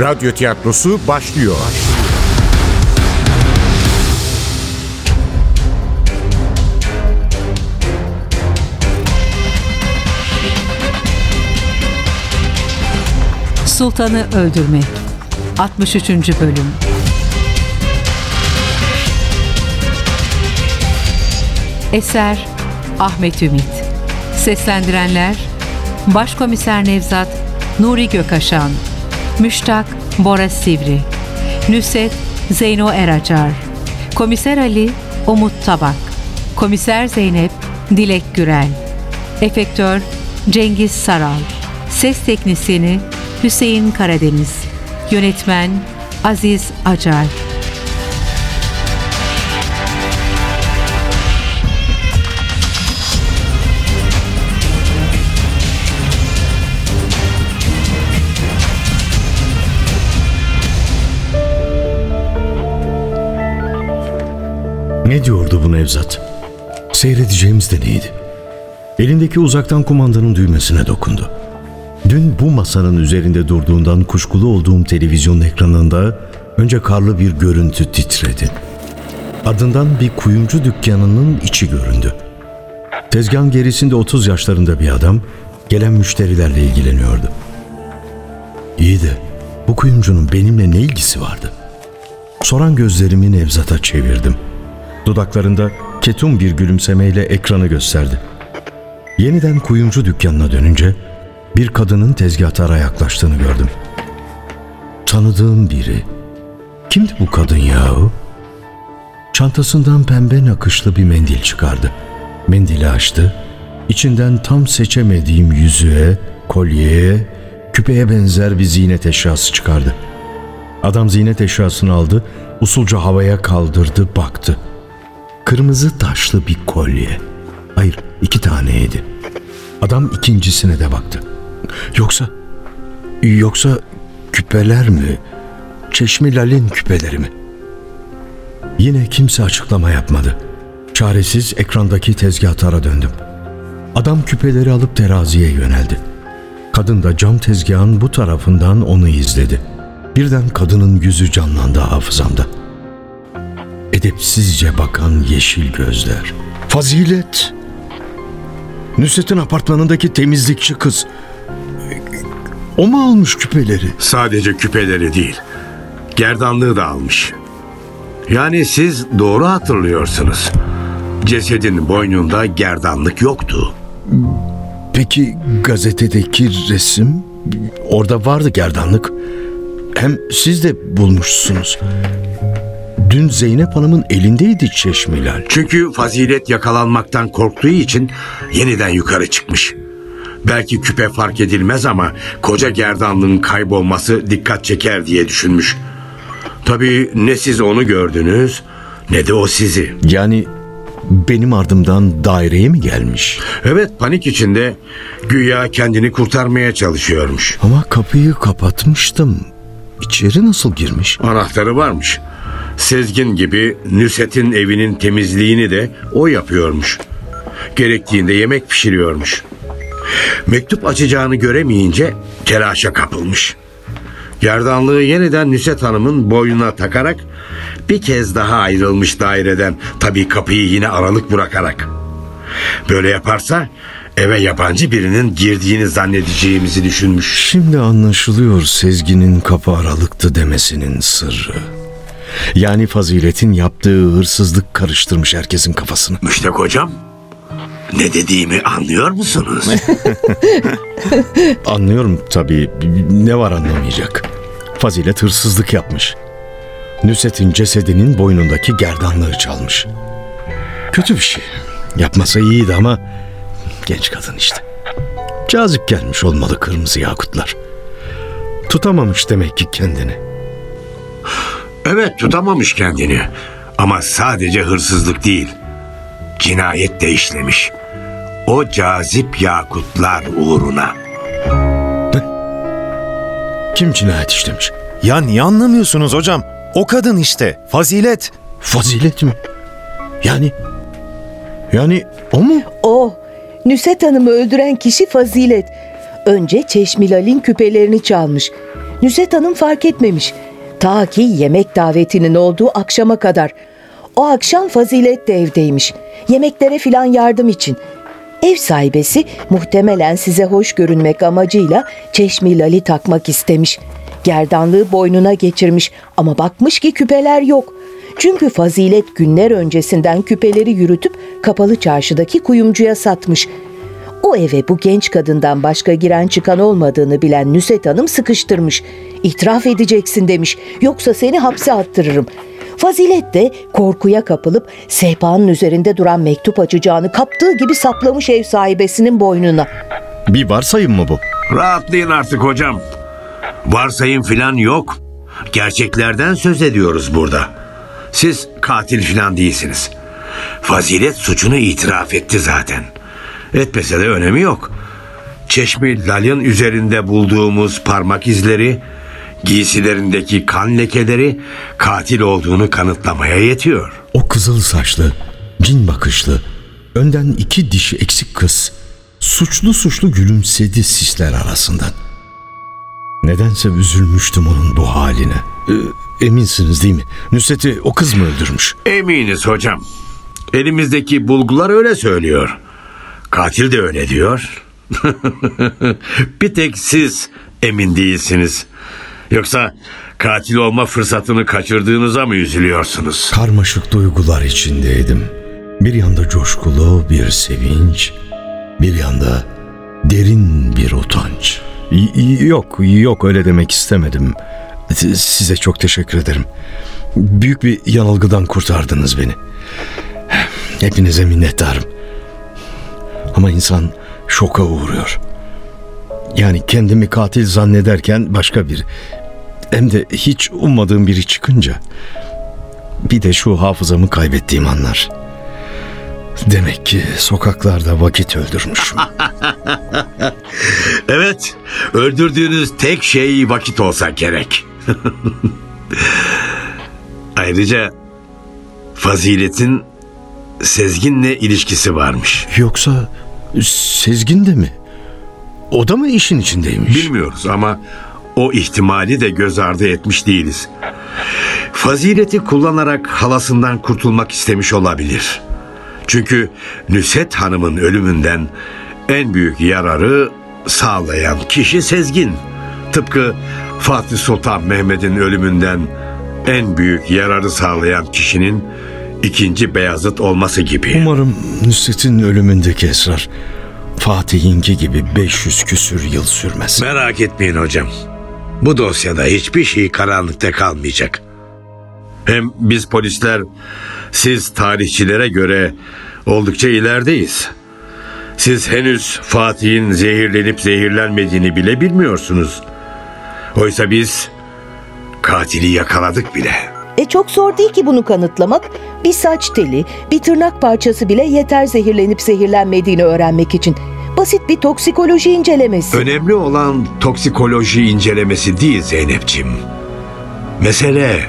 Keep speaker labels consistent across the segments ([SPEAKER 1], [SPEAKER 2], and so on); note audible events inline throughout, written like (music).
[SPEAKER 1] Radyo tiyatrosu başlıyor.
[SPEAKER 2] Sultanı Öldürmek 63. Bölüm Eser Ahmet Ümit Seslendirenler Başkomiser Nevzat Nuri Gökaşan Müştak Bora Sivri. Nüset Zeyno Eracar. Komiser Ali Umut Tabak. Komiser Zeynep Dilek Gürel. Efektör Cengiz Saral. Ses Teknisini Hüseyin Karadeniz. Yönetmen Aziz Acar
[SPEAKER 3] Ne diyordu bu Nevzat? Seyredeceğimiz de neydi? Elindeki uzaktan kumandanın düğmesine dokundu. Dün bu masanın üzerinde durduğundan kuşkulu olduğum televizyon ekranında önce karlı bir görüntü titredi. Ardından bir kuyumcu dükkanının içi göründü. Tezgahın gerisinde 30 yaşlarında bir adam gelen müşterilerle ilgileniyordu. İyi de bu kuyumcunun benimle ne ilgisi vardı? Soran gözlerimi Nevzat'a çevirdim. Dudaklarında ketum bir gülümsemeyle ekranı gösterdi. Yeniden kuyumcu dükkanına dönünce bir kadının tezgahtara yaklaştığını gördüm. Tanıdığım biri. Kimdi bu kadın yahu? Çantasından pembe nakışlı bir mendil çıkardı. Mendili açtı. İçinden tam seçemediğim yüzüğe, kolyeye, küpeye benzer bir ziynet eşyası çıkardı. Adam ziynet eşyasını aldı, usulca havaya kaldırdı, baktı. Kırmızı taşlı bir kolye. Hayır, iki taneydi. Adam ikincisine de baktı. Yoksa, yoksa küpeler mi? Çeşmi Lal'in küpeleri mi? Yine kimse açıklama yapmadı. Çaresiz ekrandaki tezgahtara döndüm. Adam küpeleri alıp teraziye yöneldi. Kadın da cam tezgahın bu tarafından onu izledi. Birden kadının yüzü canlandı hafızamda. Edepsizce bakan yeşil gözler. Fazilet! Nusret'in apartmanındaki temizlikçi kız. O mu almış küpeleri?
[SPEAKER 4] Sadece küpeleri değil, gerdanlığı da almış. Yani siz doğru hatırlıyorsunuz. Cesedin boynunda gerdanlık yoktu.
[SPEAKER 3] Peki gazetedeki resim? Orada vardı gerdanlık. Hem siz de bulmuşsunuz. Dün Zeynep Hanım'ın elindeydi çeşmelal.
[SPEAKER 4] Çünkü fazilet yakalanmaktan korktuğu için yeniden yukarı çıkmış. Belki küpe fark edilmez ama koca gerdanlığın kaybolması dikkat çeker diye düşünmüş. Tabii ne siz onu gördünüz ne de o sizi.
[SPEAKER 3] Yani benim ardımdan daireye mi gelmiş?
[SPEAKER 4] Evet panik içinde güya kendini kurtarmaya çalışıyormuş.
[SPEAKER 3] Ama kapıyı kapatmıştım. İçeri nasıl girmiş?
[SPEAKER 4] Anahtarı varmış. Sezgin gibi Nüset'in evinin temizliğini de o yapıyormuş. Gerektiğinde yemek pişiriyormuş. Mektup açacağını göremeyince telaşa kapılmış. Gerdanlığı yeniden Nüset Hanım'ın boynuna takarak bir kez daha ayrılmış daireden tabii kapıyı yine aralık bırakarak. Böyle yaparsa eve yabancı birinin girdiğini zannedeceğimizi düşünmüş.
[SPEAKER 3] Şimdi anlaşılıyor Sezgin'in kapı aralıktı demesinin sırrı. Yani faziletin yaptığı hırsızlık karıştırmış herkesin kafasını.
[SPEAKER 4] Müştek hocam ne dediğimi anlıyor musunuz? (laughs)
[SPEAKER 3] Anlıyorum tabii. Ne var anlamayacak. Fazilet hırsızlık yapmış. Nusret'in cesedinin boynundaki gerdanlığı çalmış. Kötü bir şey. Yapmasa iyiydi ama genç kadın işte. Cazip gelmiş olmalı kırmızı yakutlar. Tutamamış demek ki kendini.
[SPEAKER 4] Evet tutamamış kendini. Ama sadece hırsızlık değil. Cinayet de işlemiş. O cazip yakutlar uğruna.
[SPEAKER 3] Kim cinayet işlemiş?
[SPEAKER 5] Ya niye anlamıyorsunuz hocam? O kadın işte. Fazilet.
[SPEAKER 3] Fazilet mi? Yani... Yani o mu?
[SPEAKER 6] O, Nüset Hanım'ı öldüren kişi Fazilet. Önce Çeşmilal'in küpelerini çalmış. Nüset Hanım fark etmemiş. Ta ki yemek davetinin olduğu akşama kadar. O akşam Fazilet de evdeymiş. Yemeklere filan yardım için. Ev sahibesi muhtemelen size hoş görünmek amacıyla çeşmi lali takmak istemiş. Gerdanlığı boynuna geçirmiş ama bakmış ki küpeler yok. Çünkü Fazilet günler öncesinden küpeleri yürütüp kapalı çarşıdaki kuyumcuya satmış. O eve bu genç kadından başka giren çıkan olmadığını bilen Nüset Hanım sıkıştırmış. İtiraf edeceksin demiş. Yoksa seni hapse attırırım. Fazilet de korkuya kapılıp sehpanın üzerinde duran mektup açacağını kaptığı gibi saplamış ev sahibesinin boynuna.
[SPEAKER 3] Bir varsayım mı bu?
[SPEAKER 4] Rahatlayın artık hocam. Varsayım filan yok. Gerçeklerden söz ediyoruz burada. Siz katil filan değilsiniz. Fazilet suçunu itiraf etti zaten. Etmese de önemi yok. Çeşmi Lal'ın üzerinde bulduğumuz parmak izleri, giysilerindeki kan lekeleri katil olduğunu kanıtlamaya yetiyor.
[SPEAKER 3] O kızıl saçlı, cin bakışlı, önden iki dişi eksik kız suçlu suçlu gülümsedi sisler arasından. Nedense üzülmüştüm onun bu haline. Ee, eminsiniz değil mi? Nusret'i o kız mı öldürmüş?
[SPEAKER 4] Eminiz hocam. Elimizdeki bulgular öyle söylüyor. Katil de öyle diyor. (laughs) Bir tek siz emin değilsiniz. Yoksa katil olma fırsatını kaçırdığınıza mı üzülüyorsunuz?
[SPEAKER 3] Karmaşık duygular içindeydim. Bir yanda coşkulu bir sevinç, bir yanda derin bir utanç. Y- Yok, yok öyle demek istemedim. S- Size çok teşekkür ederim. Büyük bir yanılgıdan kurtardınız beni. Hepinize minnettarım. Ama insan şoka uğruyor. Yani kendimi katil zannederken başka bir hem de hiç ummadığım biri çıkınca bir de şu hafızamı kaybettiğim anlar. Demek ki sokaklarda vakit öldürmüşüm. (laughs)
[SPEAKER 4] Evet, öldürdüğünüz tek şey vakit olsa gerek. (laughs) Ayrıca faziletin Sezgin'le ilişkisi varmış.
[SPEAKER 3] Yoksa Sezgin de mi? O da mı işin içindeymiş?
[SPEAKER 4] Bilmiyoruz ama o ihtimali de göz ardı etmiş değiliz. Fazileti kullanarak halasından kurtulmak istemiş olabilir. Çünkü Nüset Hanım'ın ölümünden en büyük yararı sağlayan kişi Sezgin. Tıpkı Fatih Sultan Mehmet'in ölümünden en büyük yararı sağlayan kişinin ikinci Beyazıt olması gibi.
[SPEAKER 3] Umarım Nusret'in ölümündeki esrar Fatih'inki gibi 500 küsür yıl sürmez.
[SPEAKER 4] Merak etmeyin hocam. Bu dosyada hiçbir şey karanlıkta kalmayacak. Hem biz polisler siz tarihçilere göre oldukça ilerideyiz. Siz henüz Fatih'in zehirlenip zehirlenmediğini bile bilmiyorsunuz. Oysa biz katili yakaladık bile.
[SPEAKER 6] E çok zor değil ki bunu kanıtlamak. Bir saç teli, bir tırnak parçası bile yeter zehirlenip zehirlenmediğini öğrenmek için. Basit bir toksikoloji incelemesi.
[SPEAKER 4] Önemli olan toksikoloji incelemesi değil Zeynep'ciğim. Mesele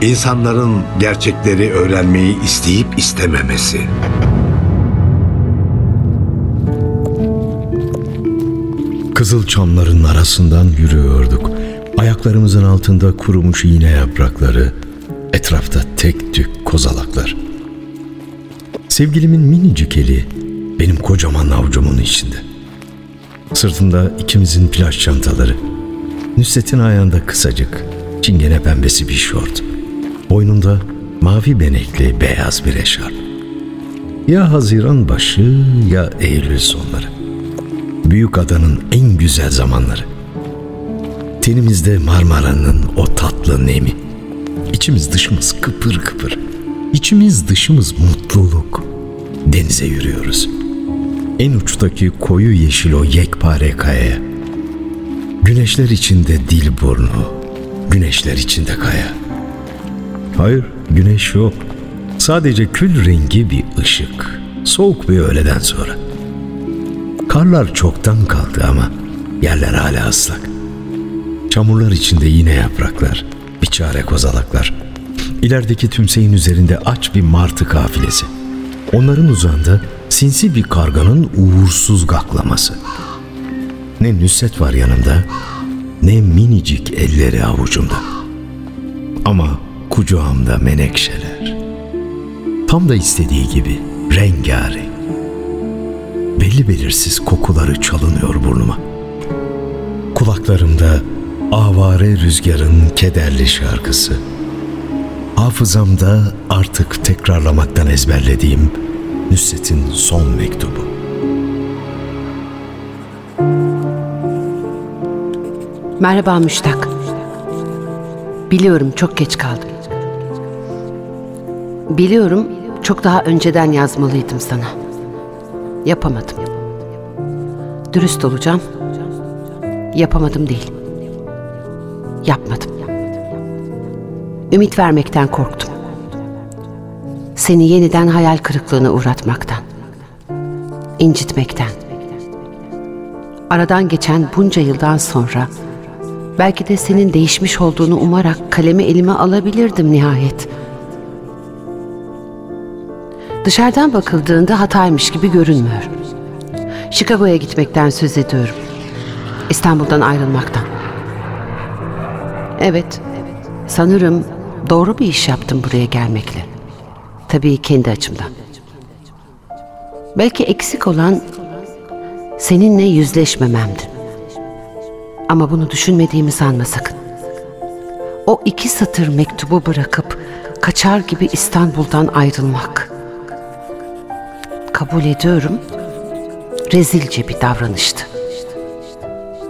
[SPEAKER 4] insanların gerçekleri öğrenmeyi isteyip istememesi.
[SPEAKER 3] Kızıl çamların arasından yürüyorduk. Ayaklarımızın altında kurumuş iğne yaprakları, etrafta tek tük kozalaklar. Sevgilimin minicik eli benim kocaman avucumun içinde. Sırtında ikimizin plaj çantaları. Nusret'in ayağında kısacık, çingene pembesi bir şort. Boynunda mavi benekli beyaz bir eşarp. Ya Haziran başı ya Eylül sonları. Büyük adanın en güzel zamanları. Tenimizde Marmara'nın o tatlı nemi. İçimiz dışımız kıpır kıpır. İçimiz dışımız mutluluk. Denize yürüyoruz. En uçtaki koyu yeşil o yekpare kayaya. Güneşler içinde dil burnu. Güneşler içinde kaya. Hayır, güneş yok. Sadece kül rengi bir ışık. Soğuk bir öğleden sonra. Karlar çoktan kalktı ama yerler hala ıslak. Çamurlar içinde yine yapraklar, biçare kozalaklar. İlerideki tümseyin üzerinde aç bir martı kafilesi. Onların uzağında sinsi bir karganın uğursuz gaklaması. Ne Nusret var yanımda, ne minicik elleri avucumda. Ama kucağımda menekşeler. Tam da istediği gibi rengarenk. Belli belirsiz kokuları çalınıyor burnuma. Kulaklarımda avare rüzgarın kederli şarkısı. Hafızamda artık tekrarlamaktan ezberlediğim Nusret'in son mektubu.
[SPEAKER 7] Merhaba Müştak. Biliyorum çok geç kaldım. Biliyorum çok daha önceden yazmalıydım sana. Yapamadım. Dürüst olacağım. Yapamadım değil. Yapmadım. Ümit vermekten korktum. Seni yeniden hayal kırıklığına uğratmaktan. incitmekten. Aradan geçen bunca yıldan sonra belki de senin değişmiş olduğunu umarak kalemi elime alabilirdim nihayet. Dışarıdan bakıldığında hataymış gibi görünmüyor. Chicago'ya gitmekten söz ediyorum. İstanbul'dan ayrılmaktan. Evet, sanırım doğru bir iş yaptım buraya gelmekle. Tabii kendi açımdan. Belki eksik olan seninle yüzleşmememdi. Ama bunu düşünmediğimi sanma sakın. O iki satır mektubu bırakıp kaçar gibi İstanbul'dan ayrılmak. Kabul ediyorum. Rezilce bir davranıştı.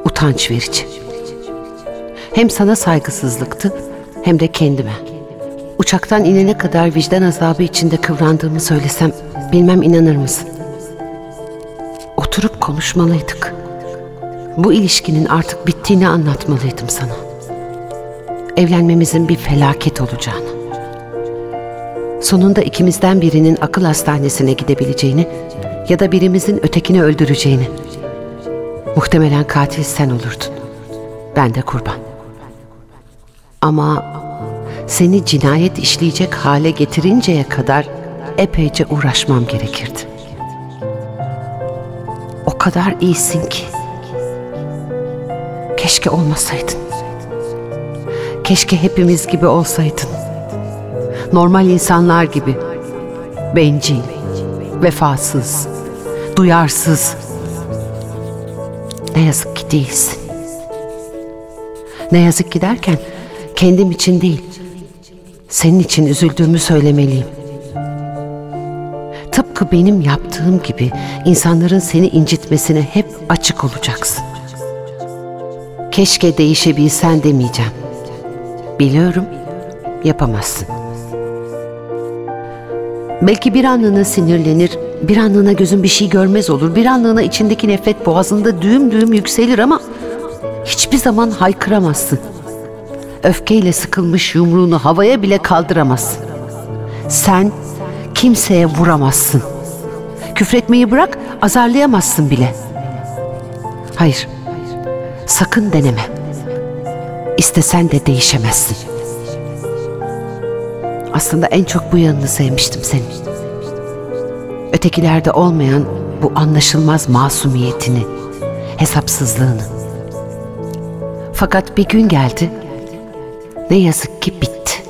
[SPEAKER 7] Utanç verici. Hem sana saygısızlıktı hem de kendime. Uçaktan inene kadar vicdan azabı içinde kıvrandığımı söylesem bilmem inanır mısın? Oturup konuşmalıydık. Bu ilişkinin artık bittiğini anlatmalıydım sana. Evlenmemizin bir felaket olacağını. Sonunda ikimizden birinin akıl hastanesine gidebileceğini ya da birimizin ötekini öldüreceğini. Muhtemelen katil sen olurdun. Ben de kurban. Ama seni cinayet işleyecek hale getirinceye kadar epeyce uğraşmam gerekirdi. O kadar iyisin ki. Keşke olmasaydın. Keşke hepimiz gibi olsaydın. Normal insanlar gibi. Bencil, vefasız, duyarsız. Ne yazık ki değilsin. Ne yazık ki derken kendim için değil, senin için üzüldüğümü söylemeliyim. Tıpkı benim yaptığım gibi insanların seni incitmesine hep açık olacaksın. Keşke değişebilsen demeyeceğim. Biliyorum, yapamazsın. Belki bir anlığına sinirlenir, bir anlığına gözün bir şey görmez olur, bir anlığına içindeki nefret boğazında düğüm düğüm yükselir ama hiçbir zaman haykıramazsın. Öfkeyle sıkılmış yumruğunu havaya bile kaldıramazsın. Sen kimseye vuramazsın. Küfretmeyi bırak, azarlayamazsın bile. Hayır, sakın deneme. İstesen de değişemezsin. Aslında en çok bu yanını sevmiştim senin. Ötekilerde olmayan bu anlaşılmaz masumiyetini, hesapsızlığını. Fakat bir gün geldi, ne yazık ki bitti.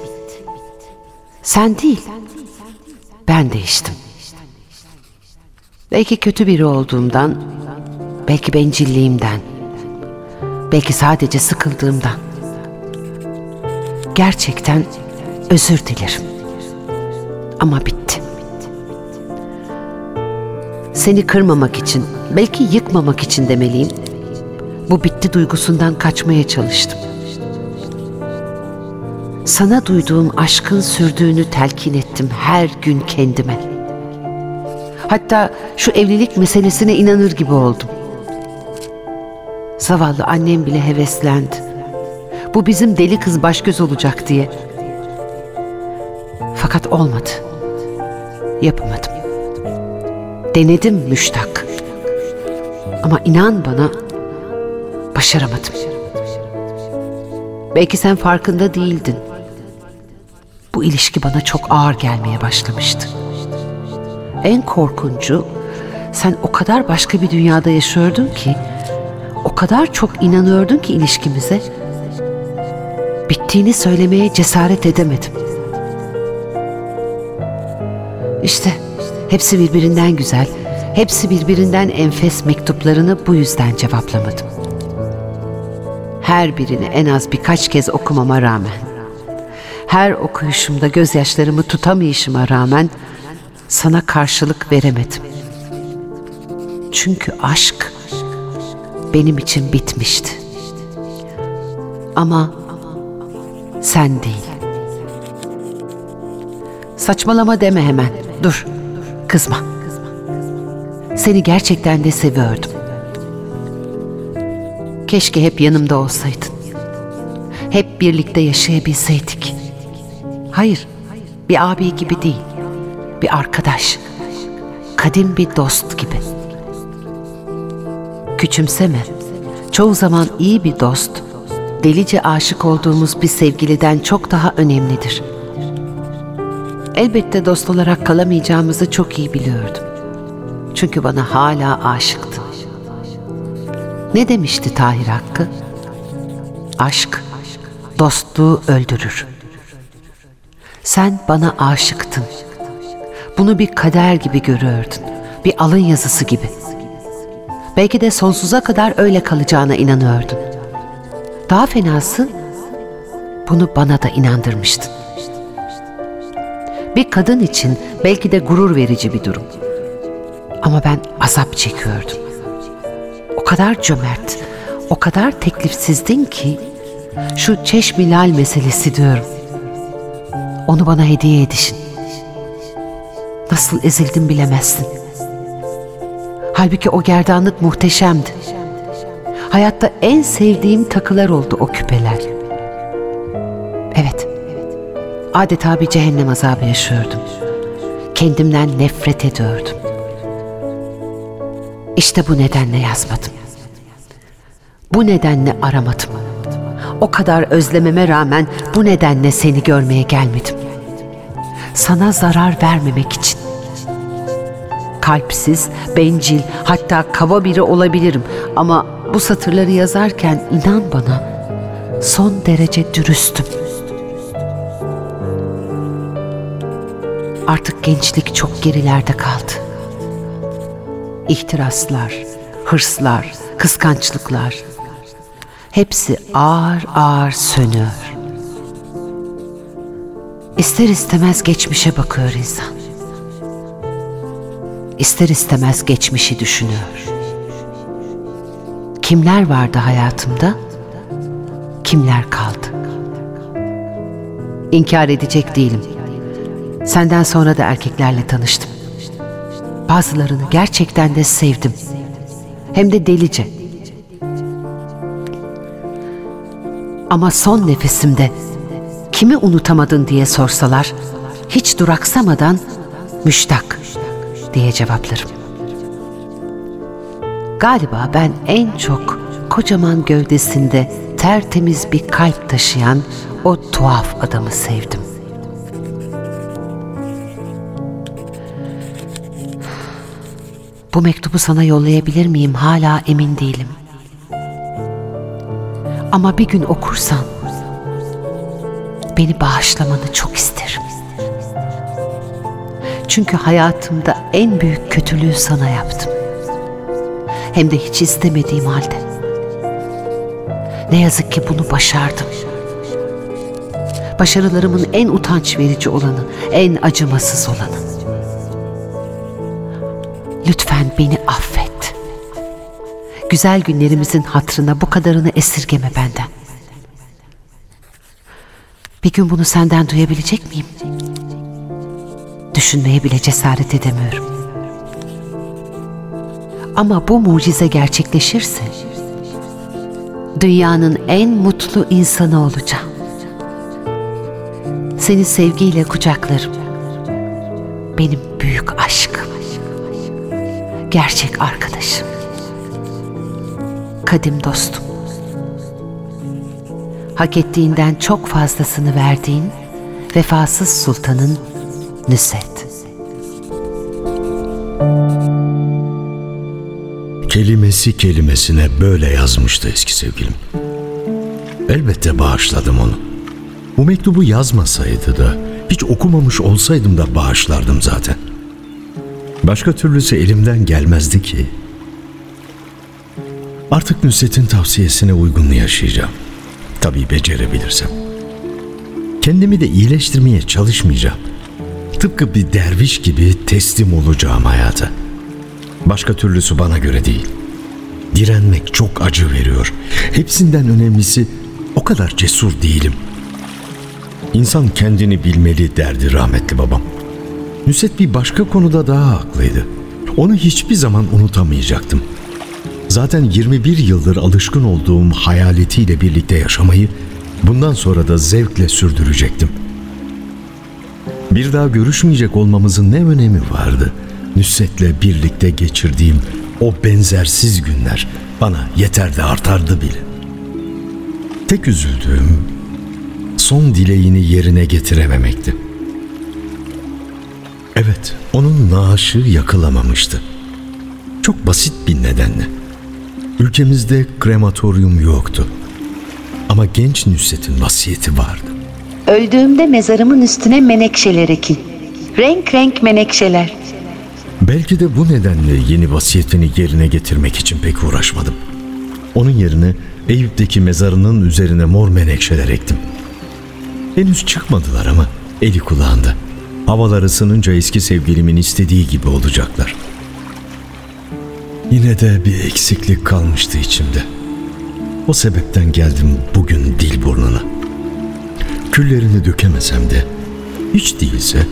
[SPEAKER 7] Sen değil, ben değiştim. Belki kötü biri olduğumdan, belki bencilliğimden, belki sadece sıkıldığımdan. Gerçekten özür dilerim. Ama bitti. Seni kırmamak için, belki yıkmamak için demeliyim. Bu bitti duygusundan kaçmaya çalıştım. Sana duyduğum aşkın sürdüğünü telkin ettim her gün kendime. Hatta şu evlilik meselesine inanır gibi oldum. Zavallı annem bile heveslendi. Bu bizim deli kız baş göz olacak diye. Fakat olmadı. Yapamadım. Denedim müştak. Ama inan bana başaramadım. Belki sen farkında değildin. İlişki bana çok ağır gelmeye başlamıştı. En korkuncu sen o kadar başka bir dünyada yaşıyordun ki o kadar çok inanıyordun ki ilişkimize. Bittiğini söylemeye cesaret edemedim. İşte hepsi birbirinden güzel, hepsi birbirinden enfes mektuplarını bu yüzden cevaplamadım. Her birini en az birkaç kez okumama rağmen, her okuyuşumda gözyaşlarımı tutamayışıma rağmen sana karşılık veremedim. Çünkü aşk benim için bitmişti. Ama sen değil. Saçmalama deme hemen. Dur. Kızma. Seni gerçekten de seviyordum. Keşke hep yanımda olsaydın. Hep birlikte yaşayabilseydik. Hayır, bir abi gibi değil. Bir arkadaş. Kadim bir dost gibi. Küçümseme. Çoğu zaman iyi bir dost, delice aşık olduğumuz bir sevgiliden çok daha önemlidir. Elbette dost olarak kalamayacağımızı çok iyi biliyordum. Çünkü bana hala aşıktı. Ne demişti Tahir Hakkı? Aşk, dostluğu öldürür. Sen bana aşıktın. Bunu bir kader gibi görüyordun. Bir alın yazısı gibi. Belki de sonsuza kadar öyle kalacağına inanıyordun. Daha fenası, bunu bana da inandırmıştın. Bir kadın için belki de gurur verici bir durum. Ama ben azap çekiyordum. O kadar cömert, o kadar teklifsizdin ki şu çeşmilal meselesi diyorum. Onu bana hediye edişin. Nasıl ezildim bilemezsin. Halbuki o gerdanlık muhteşemdi. Hayatta en sevdiğim takılar oldu o küpeler. Evet, adeta bir cehennem azabı yaşıyordum. Kendimden nefret ediyordum. İşte bu nedenle yazmadım. Bu nedenle aramadım. O kadar özlememe rağmen bu nedenle seni görmeye gelmedim. Sana zarar vermemek için. Kalpsiz, bencil, hatta kaba biri olabilirim ama bu satırları yazarken inan bana son derece dürüstüm. Artık gençlik çok gerilerde kaldı. İhtiraslar, hırslar, kıskançlıklar hepsi ağır ağır sönüyor. İster istemez geçmişe bakıyor insan. İster istemez geçmişi düşünüyor. Kimler vardı hayatımda? Kimler kaldı? İnkar edecek değilim. Senden sonra da erkeklerle tanıştım. Bazılarını gerçekten de sevdim. Hem de delice. Ama son nefesimde kimi unutamadın diye sorsalar hiç duraksamadan müştak diye cevaplarım. Galiba ben en çok kocaman gövdesinde tertemiz bir kalp taşıyan o tuhaf adamı sevdim. Bu mektubu sana yollayabilir miyim hala emin değilim. Ama bir gün okursan beni bağışlamanı çok isterim. Çünkü hayatımda en büyük kötülüğü sana yaptım. Hem de hiç istemediğim halde. Ne yazık ki bunu başardım. Başarılarımın en utanç verici olanı, en acımasız olanı. Lütfen beni affet. Güzel günlerimizin hatrına bu kadarını esirgeme benden. Bir gün bunu senden duyabilecek miyim? Düşünmeye bile cesaret edemiyorum. Ama bu mucize gerçekleşirse dünyanın en mutlu insanı olacağım. Seni sevgiyle kucaklarım. Benim büyük aşkım. Gerçek arkadaşım. Kadim dostum. Hak ettiğinden çok fazlasını verdiğin vefasız sultanın Nüset.
[SPEAKER 3] kelimesi kelimesine böyle yazmıştı eski sevgilim. Elbette bağışladım onu. Bu mektubu yazmasaydı da, hiç okumamış olsaydım da bağışlardım zaten. Başka türlüsü elimden gelmezdi ki. Artık Nusret'in tavsiyesine uygun yaşayacağım. Tabii becerebilirsem. Kendimi de iyileştirmeye çalışmayacağım. Tıpkı bir derviş gibi teslim olacağım hayata. Başka türlüsü bana göre değil. Direnmek çok acı veriyor. Hepsinden önemlisi o kadar cesur değilim. İnsan kendini bilmeli derdi rahmetli babam. Nusret bir başka konuda daha haklıydı. Onu hiçbir zaman unutamayacaktım. Zaten 21 yıldır alışkın olduğum hayaletiyle birlikte yaşamayı bundan sonra da zevkle sürdürecektim. Bir daha görüşmeyecek olmamızın ne önemi vardı? Nusret'le birlikte geçirdiğim o benzersiz günler bana yeter de artardı bile. Tek üzüldüğüm son dileğini yerine getirememekti. Evet, onun naaşı yakılamamıştı. Çok basit bir nedenle. Ülkemizde krematoryum yoktu. Ama genç Nusret'in vasiyeti vardı.
[SPEAKER 8] Öldüğümde mezarımın üstüne menekşeler ekin. Renk renk menekşeler.
[SPEAKER 3] Belki de bu nedenle yeni vasiyetini yerine getirmek için pek uğraşmadım. Onun yerine Eyüp'teki mezarının üzerine mor menekşeler ektim. Henüz çıkmadılar ama eli kulağında. Havalar ısınınca eski sevgilimin istediği gibi olacaklar. Yine de bir eksiklik kalmıştı içimde. O sebepten geldim bugün dil burnuna. Küllerini dökemesem de hiç değilse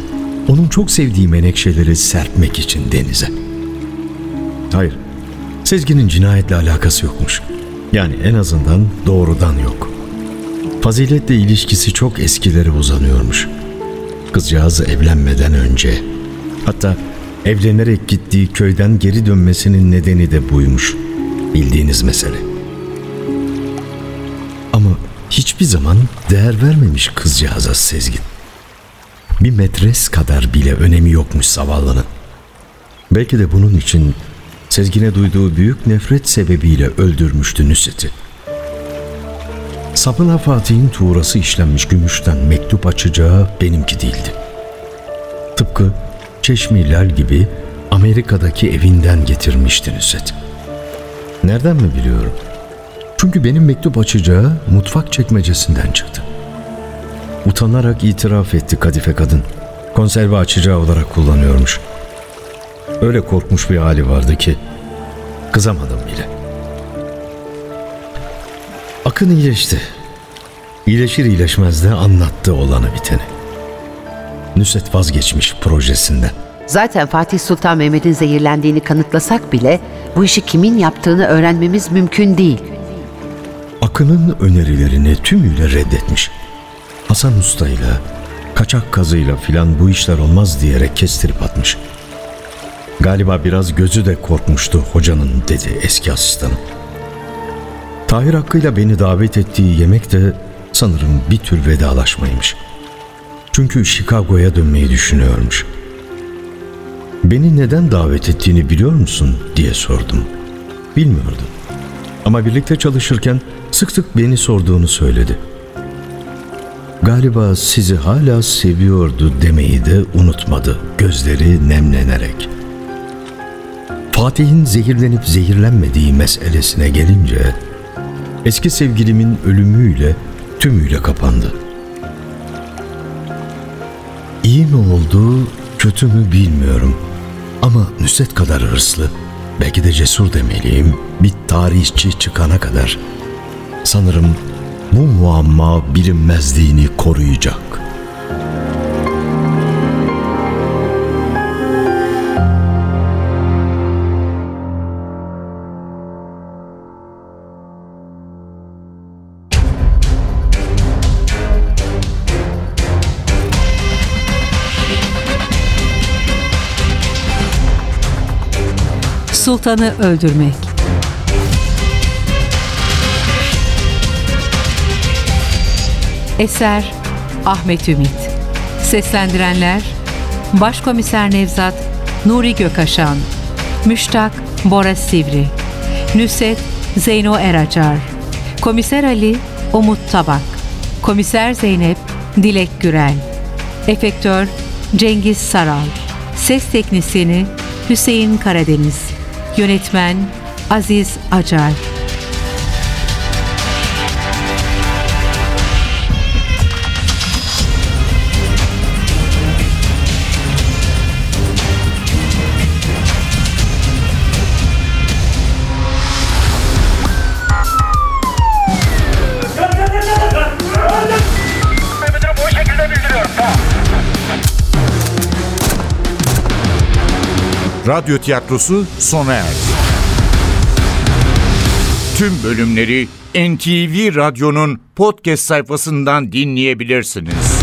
[SPEAKER 3] onun çok sevdiği menekşeleri serpmek için denize. Hayır, Sezgin'in cinayetle alakası yokmuş. Yani en azından doğrudan yok. Faziletle ilişkisi çok eskilere uzanıyormuş. Kızcağız evlenmeden önce. Hatta evlenerek gittiği köyden geri dönmesinin nedeni de buymuş. Bildiğiniz mesele. Ama hiçbir zaman değer vermemiş kızcağıza Sezgin. Bir metres kadar bile önemi yokmuş zavallının. Belki de bunun için Sezgin'e duyduğu büyük nefret sebebiyle öldürmüştü Nusret'i. Sapına Fatih'in tuğrası işlenmiş gümüşten mektup açacağı benimki değildi. Tıpkı Çeşmi Lal gibi Amerika'daki evinden getirmişti Nusret. Nereden mi biliyorum? Çünkü benim mektup açacağı mutfak çekmecesinden çıktı. Utanarak itiraf etti kadife kadın. Konserve açacağı olarak kullanıyormuş. Öyle korkmuş bir hali vardı ki kızamadım bile. Akın iyileşti. İyileşir iyileşmez de anlattı olanı biteni. Nusret vazgeçmiş projesinden.
[SPEAKER 7] Zaten Fatih Sultan Mehmet'in zehirlendiğini kanıtlasak bile bu işi kimin yaptığını öğrenmemiz mümkün değil.
[SPEAKER 3] Akın'ın önerilerini tümüyle reddetmiş. Hasan Usta'yla, kaçak kazıyla filan bu işler olmaz diyerek kestirip atmış. Galiba biraz gözü de korkmuştu hocanın dedi eski asistanım. Tahir hakkıyla beni davet ettiği yemek de sanırım bir tür vedalaşmaymış. Çünkü Chicago'ya dönmeyi düşünüyormuş. Beni neden davet ettiğini biliyor musun diye sordum. Bilmiyordum. Ama birlikte çalışırken sık sık beni sorduğunu söyledi. Galiba sizi hala seviyordu demeyi de unutmadı gözleri nemlenerek. Fatih'in zehirlenip zehirlenmediği meselesine gelince eski sevgilimin ölümüyle tümüyle kapandı. İyi mi oldu, kötü mü bilmiyorum. Ama Nusret kadar hırslı, belki de cesur demeliyim, bir tarihçi çıkana kadar sanırım bu muamma bilinmezliğini koruyacak.
[SPEAKER 2] Sultanı öldürmek. Eser Ahmet Ümit Seslendirenler Başkomiser Nevzat Nuri Gökaşan Müştak Bora Sivri Nüset Zeyno Eracar Komiser Ali Umut Tabak Komiser Zeynep Dilek Gürel Efektör Cengiz Saral Ses Teknisini Hüseyin Karadeniz Yönetmen Aziz Acar
[SPEAKER 1] Radyo tiyatrosu sona erdi. Tüm bölümleri NTV Radyo'nun podcast sayfasından dinleyebilirsiniz.